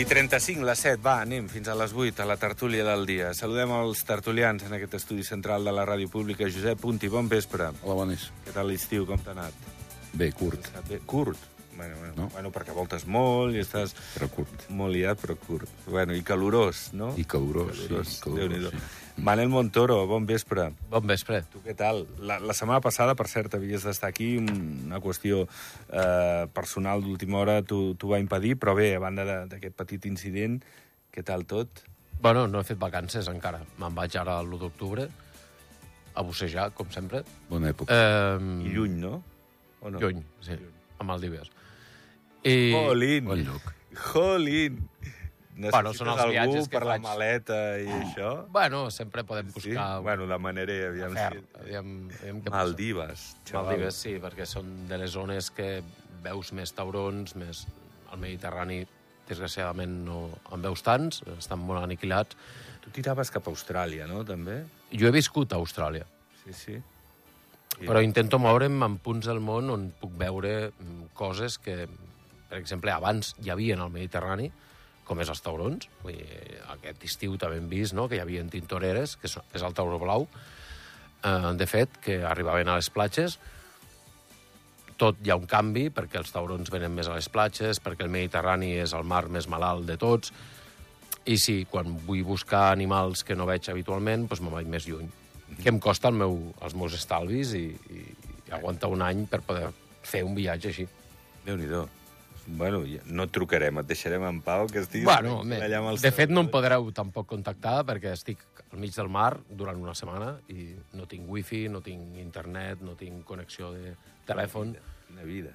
I 35, les 7, va, anem fins a les 8, a la tertúlia del dia. Saludem els tertulians en aquest estudi central de la ràdio pública. Josep Punti, bon vespre. Hola, bones. Què tal l'estiu, com t'ha anat? Bé, curt, Bé, curt. Bueno, bueno, No? bueno, perquè voltes molt i estàs però curt. molt liat, però curt. Bueno, i calorós, no? I calorós, calorós, sí, calorós, Déu-n'hi-do. sí. Manel Montoro, bon vespre. Bon vespre. Tu què tal? La, la setmana passada, per cert, havies d'estar aquí, una qüestió eh, personal d'última hora t'ho va impedir, però bé, a banda de- d'aquest petit incident, què tal tot? Bueno, no he fet vacances encara. Me'n vaig ara l'1 d'octubre a bussejar, com sempre. Bona època. Eh, I lluny, no? O no? Lluny, sí, a Maldives. I... Jolín! Bon lloc. Jolín! Necessites Bueno, són els algú viatges que per la faig. maleta i això? Bueno, sempre podem Sí? buscar... Bueno, la manera, aviam fer, si... aviam, aviam què. Maldives, xaval. Maldives, sí, perquè són de les zones que veus més taurons, més... El Mediterrani, desgraciadament, no en veus tants, estan molt aniquilats. Tu tiraves cap a Austràlia, no, també? Jo he viscut a Austràlia, Sí, sí. I- però intento moure'm en punts del món on puc veure mm, coses que, per exemple, abans hi havia en el Mediterrani, com és els taurons. Vull dir, aquest estiu també hem vist no? que hi havia tintoreres, que és el tauró blau, eh, de fet, que arribaven a les platges. Tot hi ha un canvi, perquè els taurons venen més a les platges, perquè el Mediterrani és el mar més malalt de tots, i sí, quan vull buscar animals que no veig habitualment, doncs me'n vaig més lluny. Que em costa el meu, els meus estalvis i, i, i aguantar un any per poder fer un viatge així. Déu-n'hi-do. Bueno, no et trucarem, et deixarem en pau, que estiguis Bueno, allà amb els de fet no em podreu tampoc contactar perquè estic al mig del mar durant una setmana i no tinc wifi, no tinc internet, no tinc connexió de telèfon. Quina vida.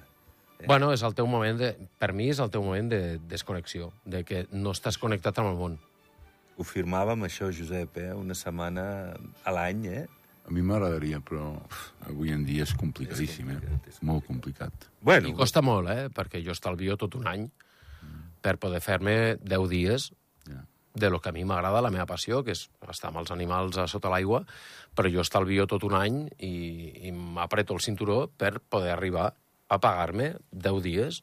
Bueno, és el teu moment de... Per mi és el teu moment de desconnexió, de que no estàs connectat amb el món. Ho firmàvem, això, Josep, eh? Una setmana a l'any, eh? A mi m'agradaria, però uf, avui en dia és complicadíssim, És eh? complicat, és Molt complicat. Bueno, I costa molt, eh? Perquè jo estalvio tot un any per poder fer-me 10 dies Ja. de lo que a mi m'agrada, la meva passió, que és estar amb els animals a sota l'aigua, però jo estalvio tot un any i, i m'apreto el cinturó per poder arribar a pagar-me 10 dies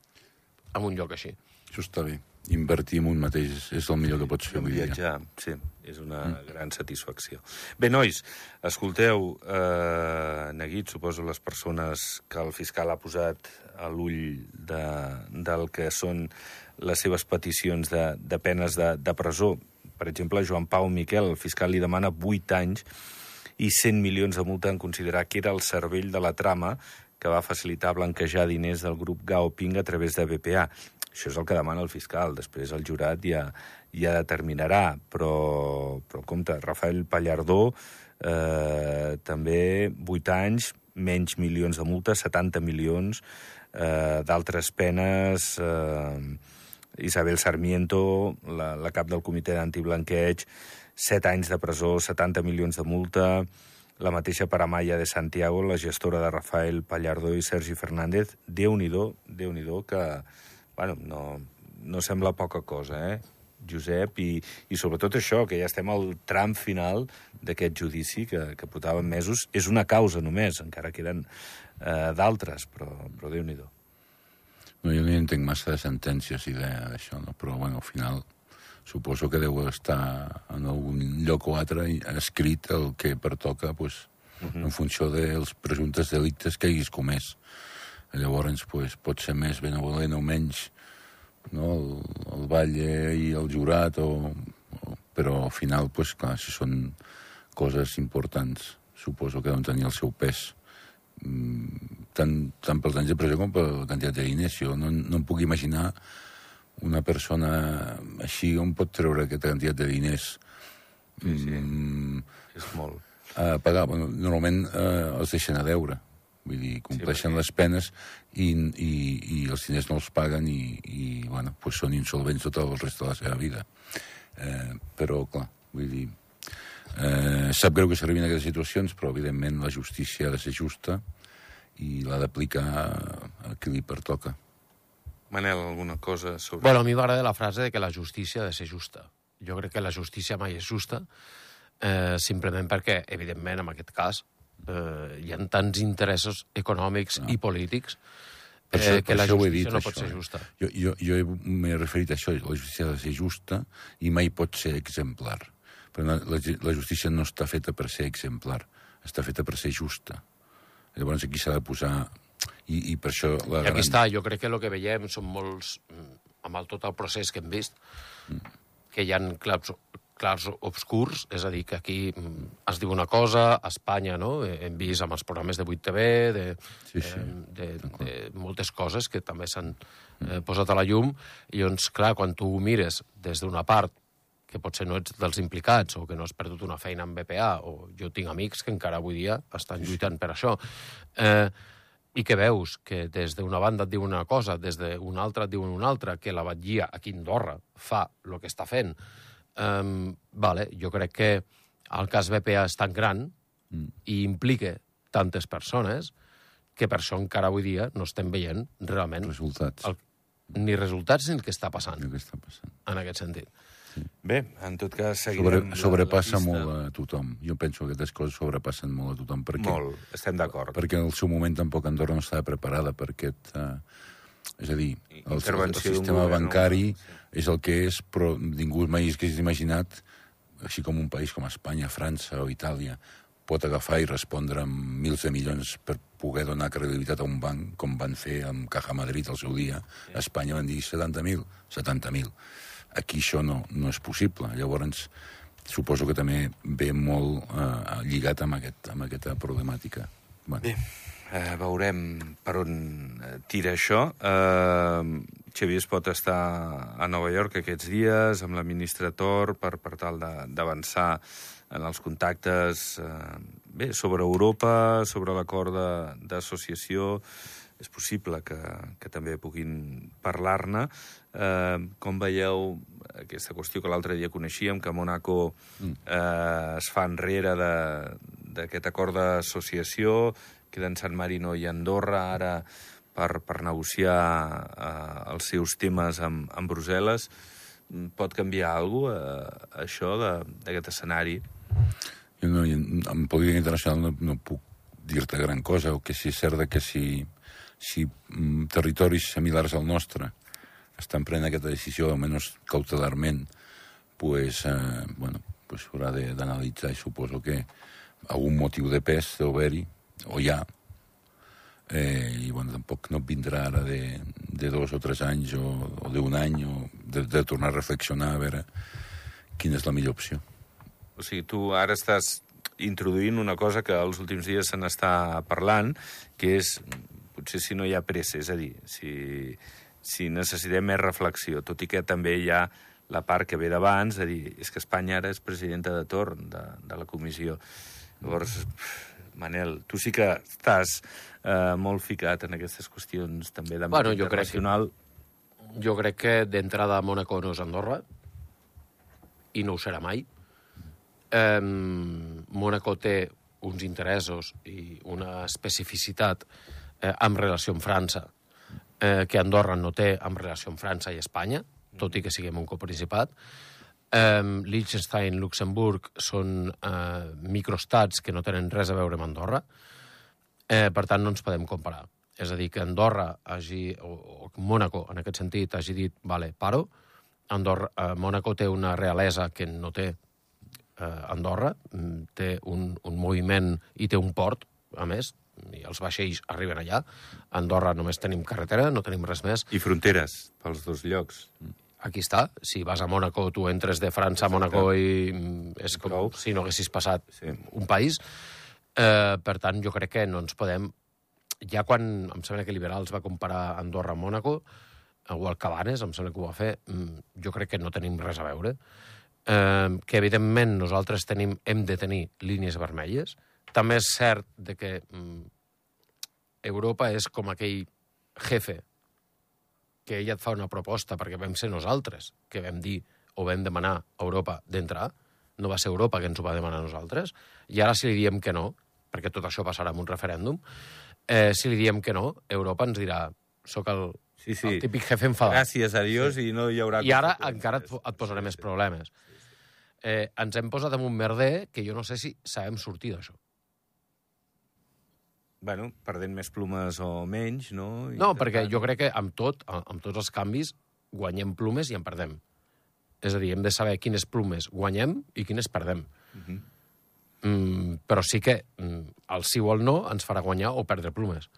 en un lloc així. Això està bé. Invertir en un mateix és el millor que pots fer avui dia. viatjar, sí, és una mm. gran satisfacció. Bé, nois, escolteu, eh, neguit, suposo, les persones que el fiscal ha posat a l'ull de, del que són les seves peticions de, de penes de, de presó. Per exemple, Joan Pau Miquel, el fiscal li demana 8 anys i 100 milions de multa en considerar que era el cervell de la trama que va facilitar blanquejar diners del grup Gaoping a través de BPA. Això és el que demana el fiscal. Després el jurat ja, ja determinarà. Però, però compte, Rafael Pallardó, eh, també 8 anys, menys milions de multa, 70 milions eh, d'altres penes... Eh, Isabel Sarmiento, la, la cap del comitè d'antiblanqueig, 7 anys de presó, 70 milions de multa, la mateixa per Amaya de Santiago, la gestora de Rafael Pallardó i Sergi Fernández. Déu nhi déu que, bueno, no, no sembla poca cosa, eh? Josep, i, i sobretot això, que ja estem al tram final d'aquest judici que, que portaven mesos. És una causa només, encara queden eh, d'altres, però, però Déu-n'hi-do. No, jo no entenc massa de sentències i de- d'això, no? però bueno, al final suposo que deu estar en algun lloc o altre escrit el que pertoca pues, uh -huh. en funció dels presumptes delictes que haguis comès. Llavors pues, pot ser més benevolent o menys no? el, el Valle i el jurat, o, o, però al final, pues, clar, si són coses importants, suposo que deuen tenir el seu pes mm, tant, tant pels anys de presó com per la quantitat de diners. Jo no, no em puc imaginar una persona així on pot treure aquesta quantitat de diners Sí, sí. mm, És molt. a pagar. Bueno, normalment eh, els deixen a deure. Vull dir, compleixen perquè- les penes i, i, i els diners no els paguen i, i bueno, pues són insolvents tot el resta de la seva vida. Eh, però, clar, vull dir, eh, sap greu que s'arribin a aquestes situacions, però, evidentment, la justícia ha de ser justa i l'ha d'aplicar a qui li pertoca. Manel, alguna cosa sobre... Bueno, a mi m'agrada la frase de que la justícia ha de ser justa. Jo crec que la justícia mai és justa, eh, simplement perquè, evidentment, en aquest cas, eh, hi ha tants interessos econòmics i polítics Per això, eh, que per la justícia dit, no això, pot ser eh? justa. Jo, jo, jo he- m'he referit a això, la justícia ha de ser justa i mai pot ser exemplar. Però la, la, la justícia no està feta per ser exemplar, està feta per ser justa. Llavors aquí s'ha de posar... I, i per això la I aquí està, jo crec que el que veiem són molts, mm, amb el, tot el procés que hem vist, que hi ha clars, clars obscurs, és a dir, que aquí mm, es diu una cosa, a Espanya, no?, Eh, hem vist amb els programes de 8TV, de, Sí, sí, eh, de, de moltes coses que també s'han eh, posat a la llum, i doncs, clar, quan tu ho mires des d'una part que potser no ets dels implicats o que no has perdut una feina en BPA, o jo tinc amics que encara avui dia estan lluitant per això, eh, i que veus que des d'una banda et diuen una cosa, des d'una altra et diuen una altra, que la batllia aquí a Andorra fa el que està fent, um, vale, jo crec que el cas BPA és tan gran mm. i implica tantes persones que per això encara avui dia no estem veient realment resultats. el, ni resultats ni el que està passant El que està passant. en aquest sentit. Bé, en tot cas, Sobre, seguirem... la- sobrepassa la pista. molt a tothom. Jo penso que aquestes coses sobrepassen molt a tothom. Perquè, Molt, estem d'acord. Perquè en el seu moment tampoc Andorra no estava preparada per aquest... Eh, és a dir, el, el, sistema govern, bancari sí. és el que és, però ningú mai hagués imaginat, així com un país com Espanya, França o Itàlia, pot agafar i respondre amb mils de milions per poder donar credibilitat a un banc, com van fer amb Caja Madrid al seu dia. A Espanya van dir 70.000, 70.000. Aquí això no, no és possible. Llavors, suposo que també ve molt eh, lligat amb, aquest, amb aquesta problemàtica. Bueno, Bé, eh, veurem per on eh, tira això. Eh, Xavier es pot estar a Nova York aquests dies amb la ministra Tor per, per tal d'avançar en els contactes eh, bé, sobre Europa, sobre l'acord de- d'associació. És possible que, que també puguin parlar-ne. Eh, com veieu aquesta qüestió que l'altre dia coneixíem, que Mónaco eh, es fa enrere de- d'aquest acord d'associació, queden San Marino i Andorra ara per, per negociar eh, els seus temes amb, amb Brussel·les. Mm, Pot canviar alguna cosa, eh, això, d'aquest escenari? Jo no, en política internacional no, no puc dir-te gran cosa, o que si és cert que si, si mm, territoris similars al nostre estan prenent aquesta decisió, almenys cautelarment, pues, eh, bueno, pues haurà d'analitzar i suposo que algun motiu de pes deu haver-hi, o hi ha, eh, i bueno, tampoc no vindrà ara de, de dos o tres anys o, o d'un any o de, de tornar a reflexionar a veure quina és la millor opció. O sigui, tu ara estàs introduint una cosa que els últims dies se n'està parlant, que és, potser si no hi ha pressa, és a dir, si, si necessitem més reflexió, tot i que també hi ha la part que ve d'abans, de dir, és que Espanya ara és presidenta de torn de, de la comissió. Llavors, Manel, tu sí que estàs eh, molt ficat en aquestes qüestions també d'àmbit Bueno, jo crec que- internacional. Jo crec que d'entrada Mónaco no és Andorra, i no ho serà mai. Eh, Mónaco té uns interessos i una especificitat eh, en relació amb França eh, que Andorra no té en relació amb França i Espanya, tot i que siguem un coprincipat. Eh, Liechtenstein, Luxemburg són eh, microestats que no tenen res a veure amb Andorra, eh, per tant no ens podem comparar. És a dir, que Andorra hagi, o, o Mónaco, en aquest sentit, hagi dit, vale, paro, Andorra, eh, Mónaco té una realesa que no té eh, Andorra, mm, té un, un moviment i té un port, a més, i els vaixells arriben allà. A Andorra només tenim carretera, no tenim res més. I fronteres pels dos llocs. Aquí està. Si vas a Mónaco, tu entres de França a Mónaco i mm, és com Prou. si no haguessis passat Sí. un país. Eh, per tant, jo crec que no ens podem... Ja quan em sembla que Liberals va comparar Andorra amb Mónaco, o el Cabanes, em sembla que ho va fer, mm, jo crec que no tenim res a veure. Eh, que, evidentment, nosaltres tenim, hem de tenir línies vermelles. També és cert de que mm, Europa és com aquell jefe que ella et fa una proposta perquè vam ser nosaltres que vam dir o vam demanar a Europa d'entrar, no va ser Europa que ens ho va demanar a nosaltres, i ara si li diem que no, perquè tot això passarà en un referèndum, eh, si li diem que no, Europa ens dirà soc el, Sí, sí. el típic jefe enfadat. Gràcies a Dios sí. i no hi haurà... I ara encara et, et posaré més problemes. Eh, ens hem posat en un merder que jo no sé si sabem sortir d'això. Bueno, perdent més plumes o menys, no? No, perquè jo crec que amb tot, amb tots els canvis, guanyem plumes i en perdem. És a dir, hem de saber quines plumes guanyem i quines perdem. Uh -huh. mm, però sí que mm, el sí o el no ens farà guanyar o perdre plumes.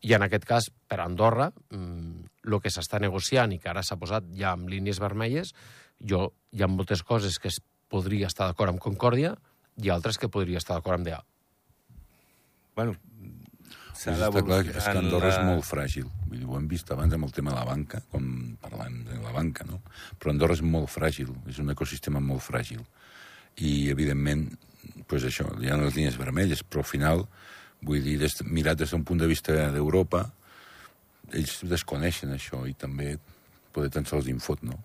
I en aquest cas, per Andorra, mm, el que s'està negociant i que ara s'ha posat ja amb línies vermelles, jo hi ha moltes coses que es podria estar d'acord amb Concòrdia i altres que podria estar d'acord amb DA. Bueno, s'ha d'evolucionar... És que Andorra la... és molt fràgil. Vull dir, ho hem vist abans amb el tema de la banca, com parlem de la banca, no? Però Andorra és molt fràgil, és un ecosistema molt fràgil. I, evidentment, pues això, hi ha les línies vermelles, però al final, vull dir, des, mirat des d'un punt de vista d'Europa, ells desconeixen això i també poder tan sols infot, no?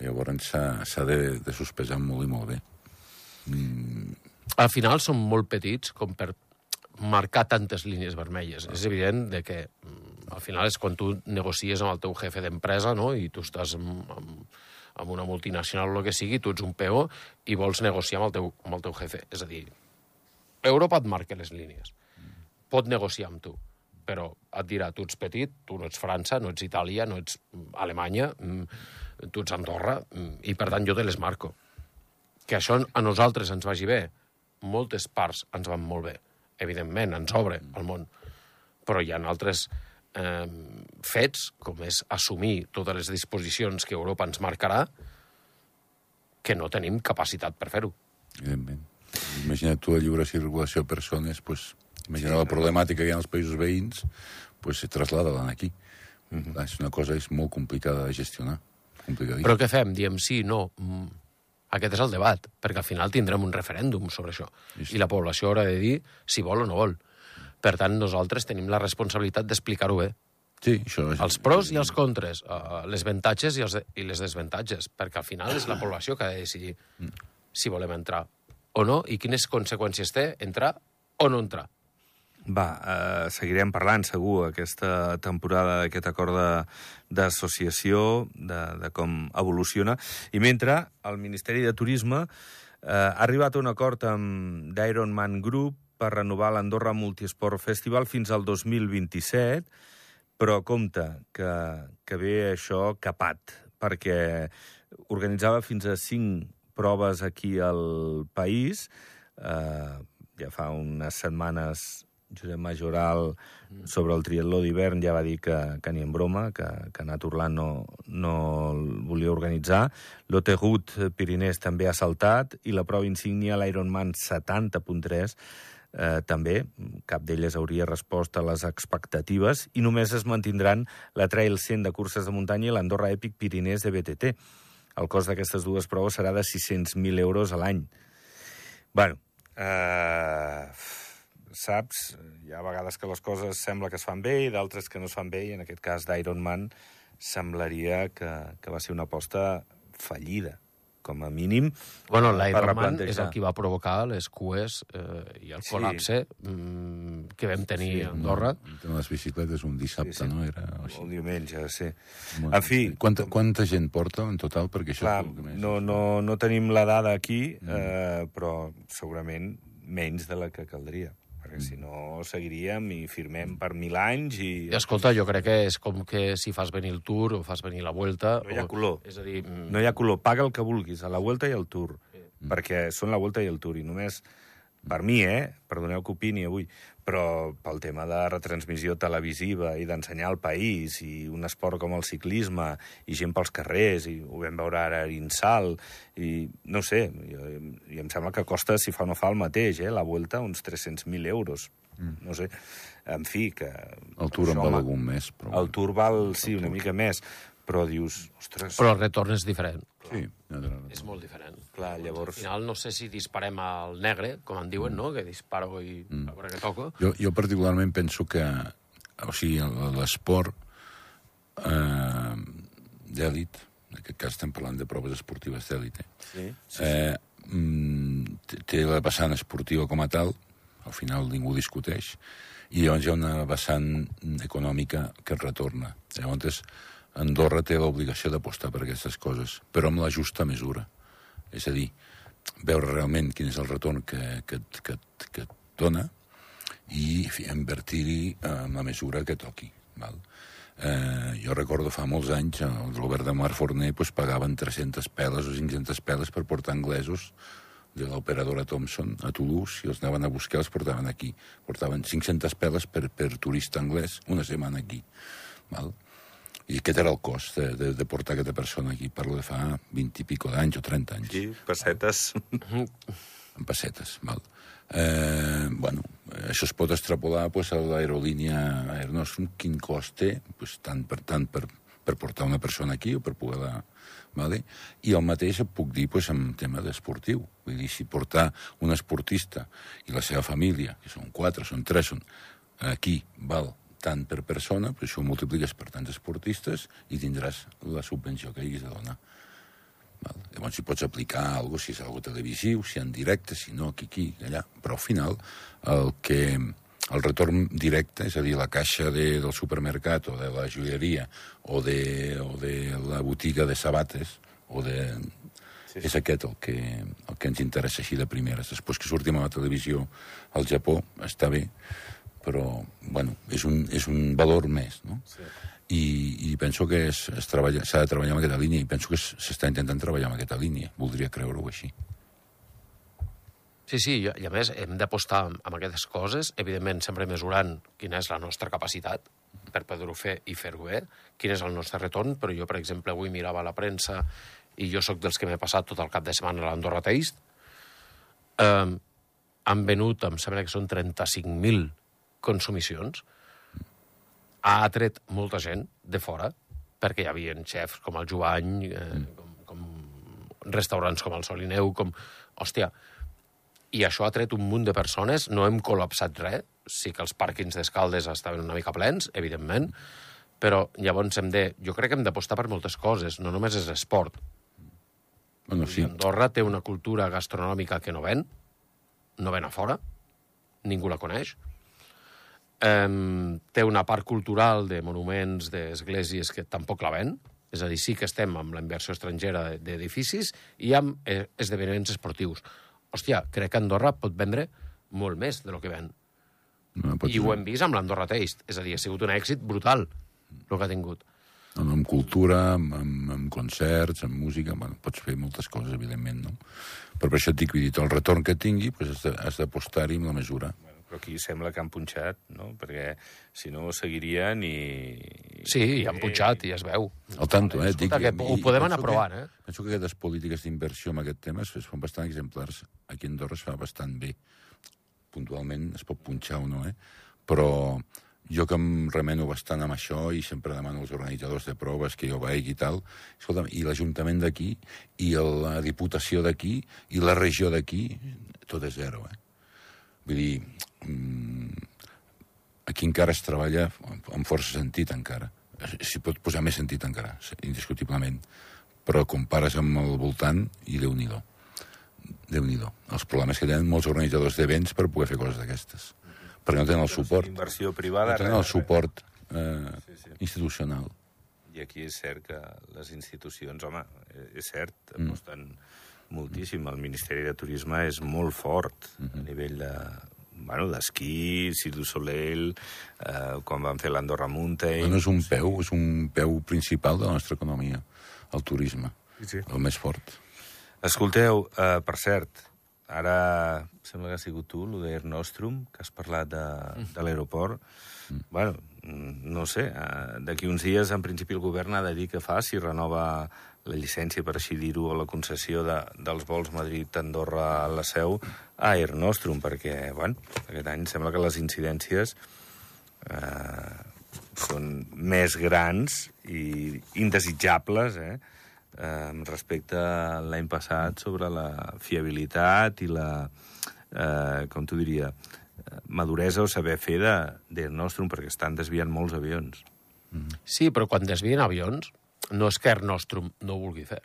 Llavors s'ha de, de sospesar molt i molt bé. Mm. Al final són molt petits com per marcar tantes línies vermelles. És evident de que mm, al final és quan tu negocies amb el teu jefe d'empresa no? i tu estàs amb, amb, amb una multinacional o el que sigui, tu ets un PO i vols negociar amb el teu, amb el teu jefe. És a dir, Europa et marca les línies. Pot negociar amb tu, però et dirà, tu ets petit, tu no ets França, no ets Itàlia, no ets Alemanya, mm, tu ets Andorra, mm, i per tant jo te les marco. Que això a nosaltres ens vagi bé, moltes parts ens van molt bé evidentment, ens obre el món, però hi ha altres eh, fets, com és assumir totes les disposicions que Europa ens marcarà, que no tenim capacitat per fer-ho. Evidentment. Imagina't tu la lliure circulació de persones, pues, imagina sí, la problemàtica que hi ha als països veïns, pues, se traslada aquí. Mm -hmm. És una cosa és molt complicada de gestionar. Però què fem? Diem sí, no... Mm aquest és el debat, perquè al final tindrem un referèndum sobre això. Sí. I la població haurà de dir si vol o no vol. Per tant, nosaltres tenim la responsabilitat d'explicar-ho bé. Sí, això és... Els pros i els contres, uh, les avantatges i, els i les desavantatges, perquè al final és la població que ha de decidir mm. si volem entrar o no i quines conseqüències té entrar o no entrar. Va, eh, seguirem parlant segur aquesta temporada d'aquest acord d'associació, de, de, de com evoluciona. I mentre el Ministeri de Turisme eh, ha arribat a un acord amb d'Ironman Group per renovar l'Andorra Multisport Festival fins al 2027, però compte que, que ve això capat, perquè organitzava fins a cinc proves aquí al país, eh, ja fa unes setmanes Josep Majoral sobre el triatló d'hivern ja va dir que, que ni en broma, que, que Nat Urlant no, no el volia organitzar. L'Otegut Pirinès també ha saltat i la prova insígnia, l'Ironman 70.3, eh, també, cap d'elles hauria respost a les expectatives, i només es mantindran la Trail 100 de curses de muntanya i l'Andorra Epic Pirinès de BTT. El cost d'aquestes dues proves serà de 600.000 euros a l'any. bueno, eh saps? Hi ha vegades que les coses sembla que es fan bé i d'altres que no es fan bé, i en aquest cas d'Iron Man semblaria que, que va ser una aposta fallida com a mínim. Bueno, l'Ironman és el que va provocar les cues eh, i el col·lapse sí. mm, que vam tenir sí, a Andorra. No, les bicicletes un dissabte, sí, sí. no? Era així. Un diumenge, sí. Bueno, en fi... Quanta, quanta gent porta en total? Perquè això clar, és que més... no, no, no tenim la dada aquí, mm. eh, però segurament menys de la que caldria perquè si no seguiríem i firmem per mil anys i... Escolta, jo crec que és com que si fas venir el Tour o fas venir la Vuelta... No hi ha color. És a dir... Mm... No hi ha color. Paga el que vulguis, a la Vuelta i al Tour. Sí. Perquè són la Vuelta i el Tour, i només per mi, eh? Perdoneu que opini avui, però pel tema de retransmissió televisiva i d'ensenyar el país i un esport com el ciclisme i gent pels carrers, i ho vam veure ara a Insal, i no sé, i, i em sembla que costa, si fa o no fa el mateix, eh? la Vuelta, uns 300.000 euros. Mm. No sé, en fi, que... El Tour en val algun més, però... El Tour val, sí, una mica més, però dius, ostres... Però el retorn és diferent. Sí, és molt diferent. Clar, llavors... Al final no sé si disparem al negre, com en diuen, mm. no? Que disparo i mm. a veure què toco. Jo, jo particularment penso que, o sigui, l'esport eh, d'èlit, en aquest cas estem parlant de proves esportives d'èlit, eh? Sí, sí, sí. Eh, mm, té la vessant esportiva com a tal, al final ningú discuteix, i llavors hi ha una vessant econòmica que es retorna. Llavors, Andorra té l'obligació d'apostar per aquestes coses, però amb la justa mesura. És a dir, veure realment quin és el retorn que, que, que, que et dona i invertir-hi en la mesura que toqui. Val? Eh, jo recordo fa molts anys, el govern de Mar Forner pues, pagaven 300 peles o 500 peles per portar anglesos de l'operadora Thomson a Toulouse i els anaven a buscar, els portaven aquí. Portaven 500 peles per, per turista anglès una setmana aquí. Val? I aquest era el cost de, de, de portar aquesta persona aquí. Parlo de fa 20 i pico d'anys o 30 anys. Aquí, pessetes. En pessetes, val. Eh, bueno, això es pot extrapolar pues, a l'aerolínia Air Nostrum, quin cost té, pues, tant per tant per, per portar una persona aquí o per poder-la... Vale? I el mateix et puc dir pues, en tema d'esportiu. Vull dir, si portar un esportista i la seva família, que són quatre, són tres, són aquí, val tant per persona, però això ho multipliques per tants esportistes i tindràs la subvenció que haguis de donar. Val? Llavors, si pots aplicar alguna si és algo televisiu, si en directe, si no, aquí, aquí, allà. Però al final, el que el retorn directe, és a dir, la caixa de, del supermercat o de la joieria o de, o de la botiga de sabates o de... Sí, sí. És aquest el que, el que ens interessa així de primeres. Després que sortim a la televisió al Japó, està bé, però, bueno, és un, és un valor més, no? Sí. I, i penso que s'ha de treballar en aquesta línia i penso que s'està intentant treballar en aquesta línia. Voldria creure-ho així. Sí, sí, i a més hem d'apostar amb aquestes coses, evidentment sempre mesurant quina és la nostra capacitat per poder-ho fer i fer-ho bé, quin és el nostre retorn, però jo, per exemple, avui mirava la premsa i jo sóc dels que m'he passat tot el cap de setmana a l'Andorra Taste, eh, han venut, em sembla que són 35.000 consumicions, ha atret molta gent de fora, perquè hi havia xefs com el Jovany, eh, com, com restaurants com el Solineu, com... Hòstia, i això ha tret un munt de persones, no hem col·lapsat res, sí que els pàrquings d'Escaldes estaven una mica plens, evidentment, però llavors hem de... Jo crec que hem d'apostar per moltes coses, no només és esport. Bueno, sí. Andorra té una cultura gastronòmica que no ven, no ven a fora, ningú la coneix. Um, té una part cultural de monuments, d'esglésies, que tampoc la ven, és a dir, sí que estem amb la inversió estrangera d'edificis i amb eh, esdeveniments esportius hòstia, crec que Andorra pot vendre molt més de lo que ven. No, I ho hem vist amb l'Andorra Taste. És a dir, ha sigut un èxit brutal el que ha tingut. Amb, amb cultura, amb, amb, amb concerts, amb música, bueno, pots fer moltes coses, evidentment, no? Però per això et dic, dit, el retorn que tingui, pues, has d'apostar-hi amb la mesura. Bueno, però aquí sembla que han punxat, no? Perquè si no seguirien i... Sí, i han punxat, i es veu. Al tanto, eh? Escolta, dic, que ho podem anar provant, que, eh? Penso que aquestes polítiques d'inversió en aquest tema es fan bastant exemplars. Aquí a Andorra es fa bastant bé. Puntualment es pot punxar o no, eh? Però jo que em remeno bastant amb això i sempre demano als organitzadors de proves que jo vaig i tal, escolta'm, i l'Ajuntament d'aquí, i la Diputació d'aquí, i la regió d'aquí, tot és zero, eh? Vull dir, aquí encara es treballa amb força sentit, encara. S'hi pot posar més sentit encara, indiscutiblement. Però compares amb el voltant i déu-n'hi-do. déu nhi Els problemes que tenen molts organitzadors d'events per poder fer coses d'aquestes perquè no tenen el suport. Inversió privada... No tenen el suport eh, sí, sí. institucional. I aquí és cert que les institucions, home, eh, és cert, mm. aposten moltíssim. El Ministeri de Turisme és molt fort mm -hmm. a nivell de, bueno, d'esquí, Cirque du Soleil, eh, quan van fer l'Andorra Mountain... Bueno, és un peu, és un peu principal de la nostra economia, el turisme, sí, sí. el més fort. Escolteu, eh, per cert, Ara sembla que ha sigut tu, el d'Air Nostrum, que has parlat de, de l'aeroport. Mm. Bueno, no sé, eh, d'aquí uns dies, en principi, el govern ha de dir què fa, si renova la llicència, per així dir-ho, a la concessió de, dels vols Madrid-Andorra a la seu a Air Nostrum, perquè, bueno, aquest any sembla que les incidències eh, són més grans i indesitjables, eh? eh, respecte a l'any passat sobre la fiabilitat i la, eh, com t'ho diria, maduresa o saber fer de, de Nostrum, perquè estan desviant molts avions. Sí, però quan desvien avions, no és que Nostrum no ho vulgui fer.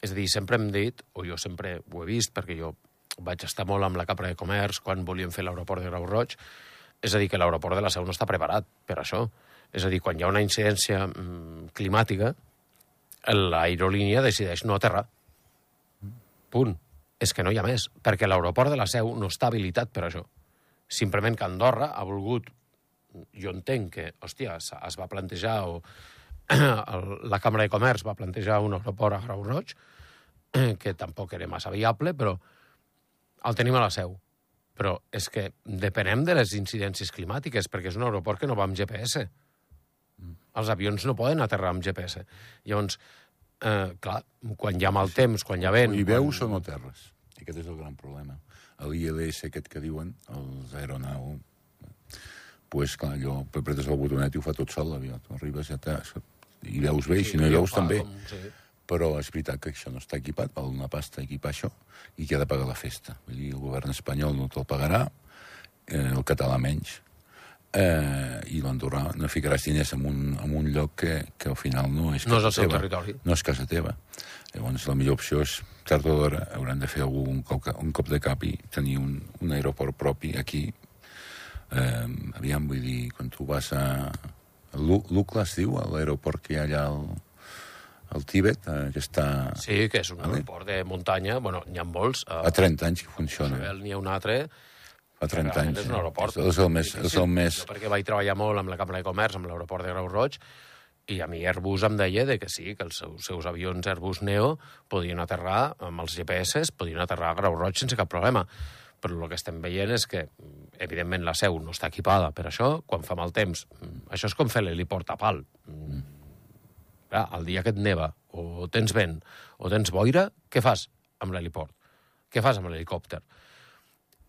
És a dir, sempre hem dit, o jo sempre ho he vist, perquè jo vaig estar molt amb la Capra de Comerç quan volíem fer l'aeroport de Grau Roig, és a dir, que l'aeroport de la Seu no està preparat per això. És a dir, quan hi ha una incidència mm, climàtica, l'aerolínia decideix no aterrar. Punt. És que no hi ha més, perquè l'aeroport de la Seu no està habilitat per això. Simplement que Andorra ha volgut... Jo entenc que, hòstia, es va plantejar, o el, la Càmera de Comerç va plantejar un aeroport a Grau Roig, que tampoc era massa viable, però el tenim a la seu. Però és que depenem de les incidències climàtiques, perquè és un aeroport que no va amb GPS. Els avions no poden aterrar amb GPS. Llavors, eh, clar, quan hi ha mal temps, quan hi ha vent... I veus o no terres? I aquest és el gran problema. L'ILS aquest que diuen, els aeronau, pues, clar, allò, apretes el botonet i ho fa tot sol l'avió. Tu arribes i ja i veus bé, i si no hi veus també. Com, sí. Però és veritat que això no està equipat, val una pasta equipar això, i qui ha de pagar la festa? Vull dir, el govern espanyol no te'l pagarà, eh, el català menys, eh, i l'andorrà no ficaràs diners en un, en un lloc que, que al final no és No és casa el seu teva. territori. No és casa teva. Llavors, la millor opció és, tard o d'hora, hauran de fer algun cop, un cop de cap i tenir un, un aeroport propi aquí. Eh, aviam, vull dir, quan tu vas a... Lu- Lucla es diu, l'aeroport que hi ha allà al, al Tíbet, eh, que està... Sí, que és un Vale. aeroport de muntanya, bueno, n'hi ha molts. A, Fa 30 anys que funciona. Isabel n'hi ha un altre. Fa 30 realment anys. És un aeroport. És el més... És el més... Jo perquè vaig treballar molt amb la Cambra de Comerç, amb l'aeroport de Grau Roig, i a mi Airbus em deia de que sí, que els seus, seus avions Airbus Neo podien aterrar amb els GPS, podien aterrar a Grau Roig sense cap problema. Però el que estem veient és que, evidentment, la seu no està equipada per això. Quan fa mal temps, això és com fer l'heliport a pal. Clar, el dia que et neva, o tens vent, o tens boira, què fas amb l'heliport? Què fas amb l'helicòpter?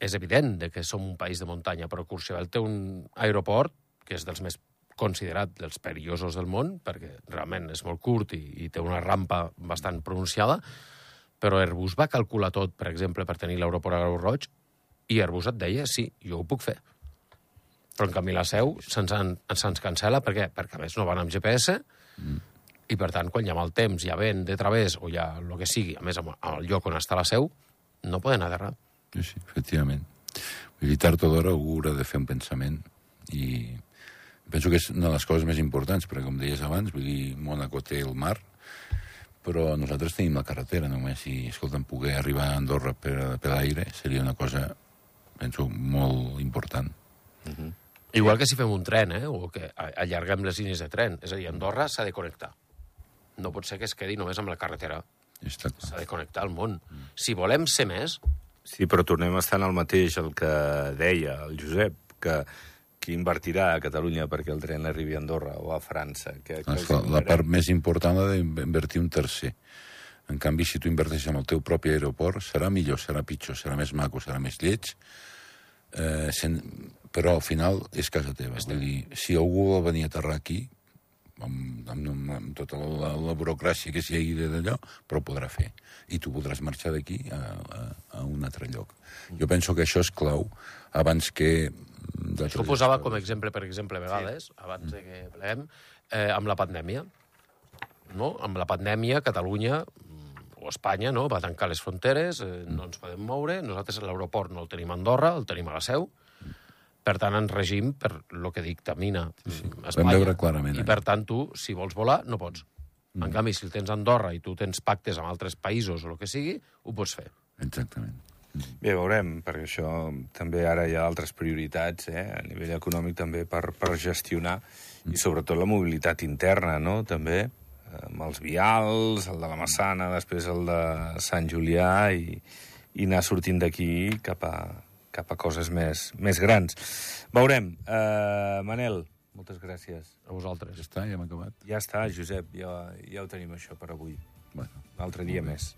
és evident de que som un país de muntanya, però Courchevel té un aeroport que és dels més considerat dels perillosos del món, perquè realment és molt curt i, i té una rampa bastant pronunciada, però Airbus va calcular tot, per exemple, per tenir l'aeroport a Grau Roig, i Airbus et deia, sí, jo ho puc fer. Però en canvi la seu se'ns en- se'ns cancela, per què? Perquè a més no van amb GPS, mm. i per tant, quan hi ha mal temps, hi ha vent de través, o hi ha el que sigui, a més, al lloc on està la seu, no poden aterrar. Sí, sí, efectivament. Vull dir, tard o d'hora algú haurà de fer un pensament i penso que és una de les coses més importants, perquè com deies abans, vull dir, Mónaco té el mar, però nosaltres tenim la carretera només i, escolta'm, poder arribar a Andorra per, per l'aire seria una cosa, penso, molt important. Igual que si fem un tren, eh? o que allarguem les línies de tren. És a dir, Andorra s'ha de connectar. No pot ser que es quedi només amb la carretera. S'ha de connectar al món. Si volem ser més, Sí, però tornem a estar en el mateix, el que deia el Josep, que qui invertirà a Catalunya perquè el tren arribi a Andorra o a França? Que, que Doncs la, la part més important ha d'invertir un tercer. En canvi, si tu inverteixes en el teu propi aeroport, serà millor, serà pitjor, serà més maco, serà més lleig, eh, sen... però al final és casa teva. Vull dir, si algú vol venir a aterrar aquí, amb, amb, amb, amb tota la, la, la burocràcia que s'hi hagi d'allò, però ho podrà fer. I tu podràs marxar d'aquí a, a, a un altre lloc. Jo penso que això és clau abans que... això ho posava com a exemple, per exemple, a vegades, sí. abans de que pleguem, eh, amb la pandèmia. No? Amb la pandèmia, Catalunya mm, o Espanya no? va tancar les fronteres, eh, no ens podem moure, nosaltres l'aeroport no el tenim a Andorra, el tenim a la seu, per tant, ens regim per lo que dictamina sí, Espanya. veure clarament I, allò. per tant, tu, si vols volar, no pots. Mm. En canvi, si el tens a Andorra i tu tens pactes amb altres països o el que sigui, ho pots fer. Exactament. Bé, veurem, perquè això també ara hi ha altres prioritats, eh? a nivell econòmic també per, per gestionar, i sobretot la mobilitat interna, no?, també, eh, amb els vials, el de la Massana, després el de Sant Julià, i, i anar sortint d'aquí cap, a, cap a coses més, més grans. Veurem. Uh, Manel, moltes gràcies. A vosaltres. Ja està, ja hem acabat. Ja està, Josep, ja, ja ho tenim això per avui. Bueno, Un altre dia més.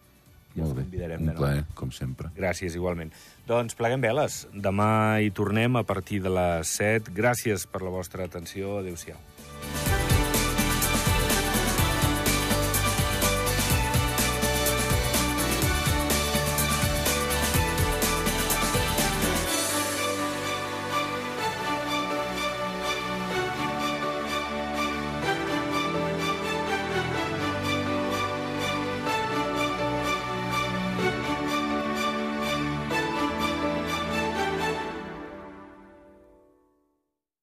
Ja molt bé. Un plaer, com sempre. Gràcies, igualment. Doncs pleguem veles. Demà hi tornem a partir de les 7. Gràcies per la vostra atenció. Adéu-siau.